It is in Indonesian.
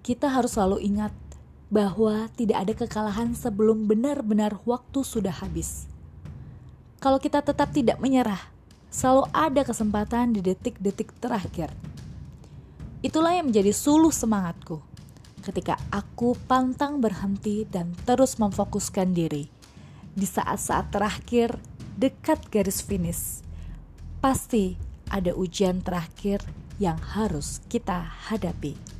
kita harus selalu ingat bahwa tidak ada kekalahan sebelum benar-benar waktu sudah habis. Kalau kita tetap tidak menyerah, selalu ada kesempatan di detik-detik terakhir. Itulah yang menjadi suluh semangatku ketika aku pantang berhenti dan terus memfokuskan diri. Di saat-saat terakhir, dekat garis finish, pasti ada ujian terakhir yang harus kita hadapi.